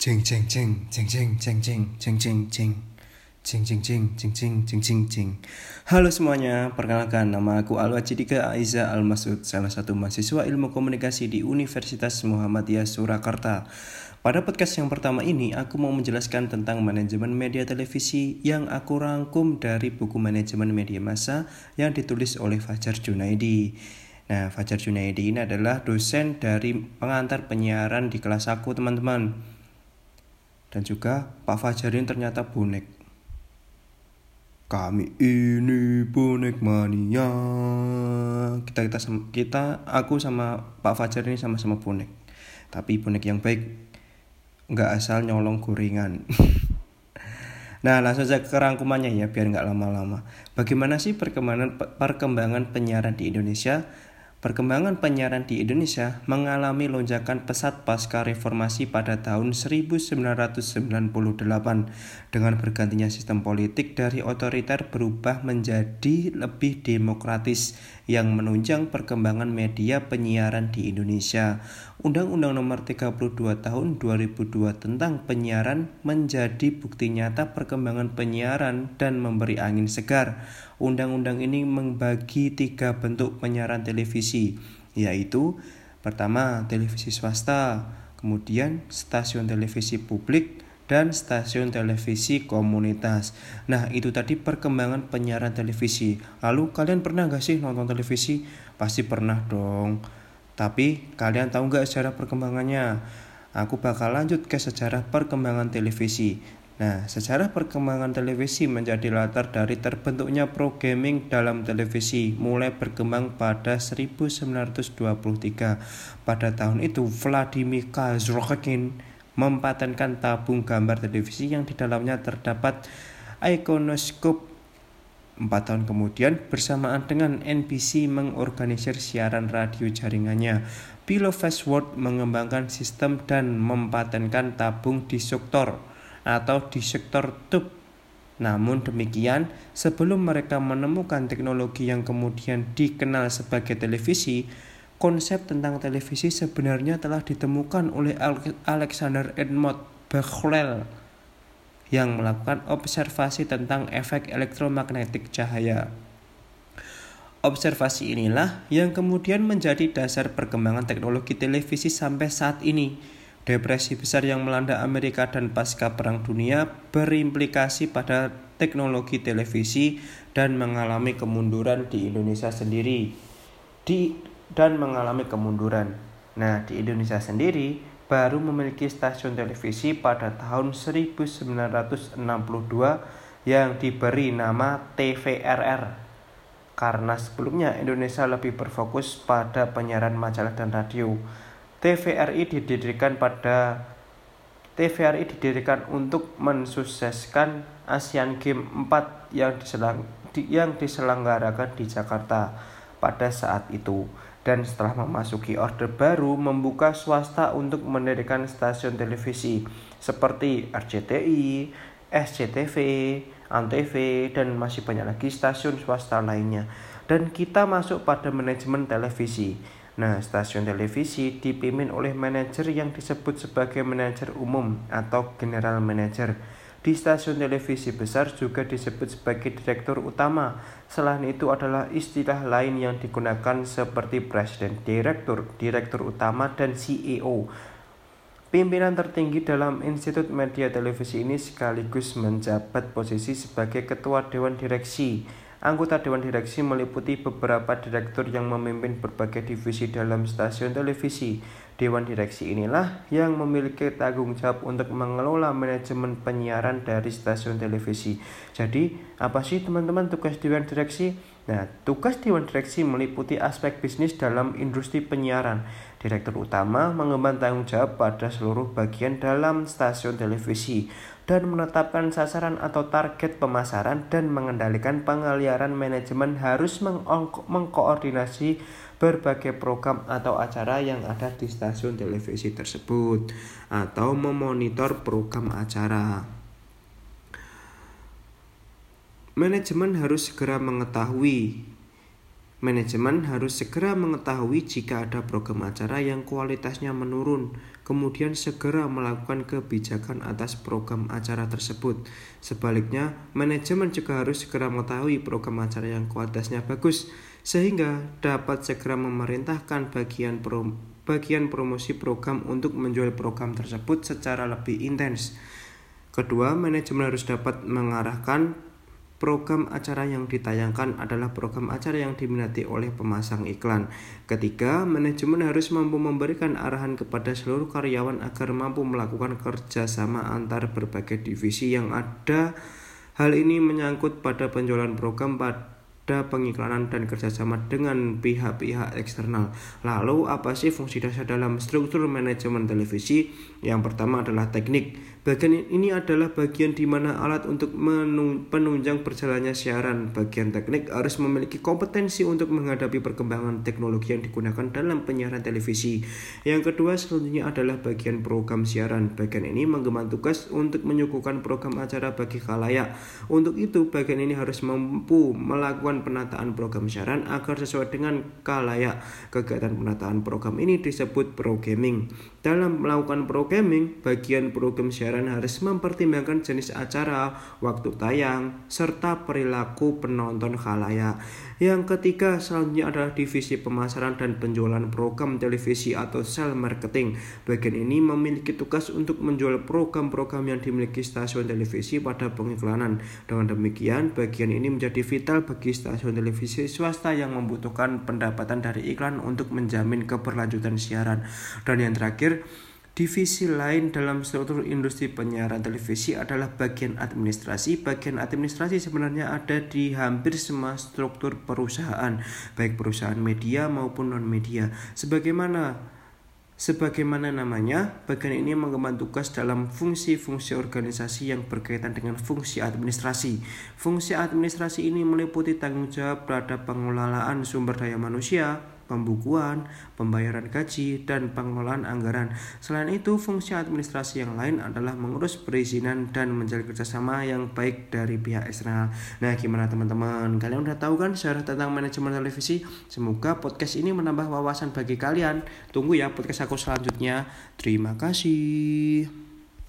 Jeng jeng jeng jeng jeng jeng jeng jeng jeng jeng jeng jeng jeng jeng jeng Halo semuanya, perkenalkan nama aku Alwa Cidika Aiza Almasud, salah satu mahasiswa ilmu komunikasi di Universitas Muhammadiyah Surakarta. Pada podcast yang pertama ini, aku mau menjelaskan tentang manajemen media televisi yang aku rangkum dari buku manajemen media massa yang ditulis oleh Fajar Junaidi. Nah, Fajar Junaidi ini adalah dosen dari pengantar penyiaran di kelas aku, teman-teman. Dan juga Pak Fajar ini ternyata bonek. Kami ini bonek mania. Kita kita kita aku sama Pak Fajar ini sama-sama bonek. Tapi bonek yang baik nggak asal nyolong gorengan. nah langsung saja ke rangkumannya ya biar nggak lama-lama. Bagaimana sih perkembangan perkembangan penyiaran di Indonesia? Perkembangan penyiaran di Indonesia mengalami lonjakan pesat pasca reformasi pada tahun 1998 dengan bergantinya sistem politik dari otoriter berubah menjadi lebih demokratis yang menunjang perkembangan media penyiaran di Indonesia. Undang-Undang Nomor 32 Tahun 2002 tentang penyiaran menjadi bukti nyata perkembangan penyiaran dan memberi angin segar. Undang-undang ini membagi tiga bentuk penyiaran televisi, yaitu pertama televisi swasta, kemudian stasiun televisi publik, dan stasiun televisi komunitas. Nah, itu tadi perkembangan penyiaran televisi. Lalu kalian pernah gak sih nonton televisi? Pasti pernah dong. Tapi kalian tahu nggak sejarah perkembangannya? Aku bakal lanjut ke sejarah perkembangan televisi. Nah, sejarah perkembangan televisi menjadi latar dari terbentuknya programming dalam televisi mulai berkembang pada 1923. Pada tahun itu, Vladimir Kazrokin mempatenkan tabung gambar televisi yang di dalamnya terdapat ikonoskop Empat tahun kemudian, bersamaan dengan NBC mengorganisir siaran radio jaringannya, Bilo Fastword mengembangkan sistem dan mempatenkan tabung disuktor atau disuktor tube. Namun demikian, sebelum mereka menemukan teknologi yang kemudian dikenal sebagai televisi, konsep tentang televisi sebenarnya telah ditemukan oleh Alexander Edmund Bechdel yang melakukan observasi tentang efek elektromagnetik cahaya. Observasi inilah yang kemudian menjadi dasar perkembangan teknologi televisi sampai saat ini. Depresi besar yang melanda Amerika dan pasca Perang Dunia berimplikasi pada teknologi televisi dan mengalami kemunduran di Indonesia sendiri. Di dan mengalami kemunduran. Nah, di Indonesia sendiri baru memiliki stasiun televisi pada tahun 1962 yang diberi nama TVRR karena sebelumnya Indonesia lebih berfokus pada penyiaran majalah dan radio. TVRI didirikan pada TVRI didirikan untuk mensukseskan Asian Games 4 yang diselang, yang diselenggarakan di Jakarta pada saat itu dan setelah memasuki orde baru membuka swasta untuk mendirikan stasiun televisi seperti RCTI, SCTV, ANTV, dan masih banyak lagi stasiun swasta lainnya. Dan kita masuk pada manajemen televisi. Nah, stasiun televisi dipimpin oleh manajer yang disebut sebagai manajer umum atau general manager di stasiun televisi besar juga disebut sebagai direktur utama. Selain itu adalah istilah lain yang digunakan seperti presiden, direktur, direktur utama, dan CEO. Pimpinan tertinggi dalam Institut Media Televisi ini sekaligus menjabat posisi sebagai ketua dewan direksi. Anggota Dewan Direksi meliputi beberapa direktur yang memimpin berbagai divisi dalam stasiun televisi. Dewan Direksi inilah yang memiliki tanggung jawab untuk mengelola manajemen penyiaran dari stasiun televisi. Jadi, apa sih teman-teman tugas Dewan Direksi? Nah, tugas Dewan Direksi meliputi aspek bisnis dalam industri penyiaran. Direktur utama mengemban tanggung jawab pada seluruh bagian dalam stasiun televisi dan menetapkan sasaran atau target pemasaran dan mengendalikan pengaliaran manajemen harus mengkoordinasi berbagai program atau acara yang ada di stasiun televisi tersebut atau memonitor program acara. Manajemen harus segera mengetahui Manajemen harus segera mengetahui jika ada program acara yang kualitasnya menurun, kemudian segera melakukan kebijakan atas program acara tersebut. Sebaliknya, manajemen juga harus segera mengetahui program acara yang kualitasnya bagus, sehingga dapat segera memerintahkan bagian pro bagian promosi program untuk menjual program tersebut secara lebih intens. Kedua, manajemen harus dapat mengarahkan Program acara yang ditayangkan adalah program acara yang diminati oleh pemasang iklan. Ketiga, manajemen harus mampu memberikan arahan kepada seluruh karyawan agar mampu melakukan kerjasama antar berbagai divisi yang ada. Hal ini menyangkut pada penjualan program ada pengiklanan dan kerjasama dengan pihak-pihak eksternal. Lalu apa sih fungsi dasar dalam struktur manajemen televisi? Yang pertama adalah teknik. Bagian ini adalah bagian di mana alat untuk penunjang berjalannya siaran. Bagian teknik harus memiliki kompetensi untuk menghadapi perkembangan teknologi yang digunakan dalam penyiaran televisi. Yang kedua selanjutnya adalah bagian program siaran. Bagian ini menggemban tugas untuk menyuguhkan program acara bagi khalayak. Untuk itu, bagian ini harus mampu melakukan penataan program siaran agar sesuai dengan kalayak. Kegiatan penataan program ini disebut programming. Dalam melakukan programming, bagian program siaran harus mempertimbangkan jenis acara, waktu tayang, serta perilaku penonton khalayak. Yang ketiga selanjutnya adalah divisi pemasaran dan penjualan program televisi atau sell marketing. Bagian ini memiliki tugas untuk menjual program-program yang dimiliki stasiun televisi pada pengiklanan. Dengan demikian, bagian ini menjadi vital bagi stasiun televisi swasta yang membutuhkan pendapatan dari iklan untuk menjamin keberlanjutan siaran. Dan yang terakhir, Divisi lain dalam struktur industri penyiaran televisi adalah bagian administrasi. Bagian administrasi sebenarnya ada di hampir semua struktur perusahaan, baik perusahaan media maupun non-media. Sebagaimana Sebagaimana namanya, bagian ini mengemban tugas dalam fungsi-fungsi organisasi yang berkaitan dengan fungsi administrasi. Fungsi administrasi ini meliputi tanggung jawab terhadap pengelolaan sumber daya manusia, pembukuan, pembayaran gaji, dan pengelolaan anggaran. Selain itu, fungsi administrasi yang lain adalah mengurus perizinan dan menjalin kerjasama yang baik dari pihak eksternal. Nah, gimana teman-teman? Kalian udah tahu kan sejarah tentang manajemen televisi? Semoga podcast ini menambah wawasan bagi kalian. Tunggu ya podcast aku selanjutnya. Terima kasih.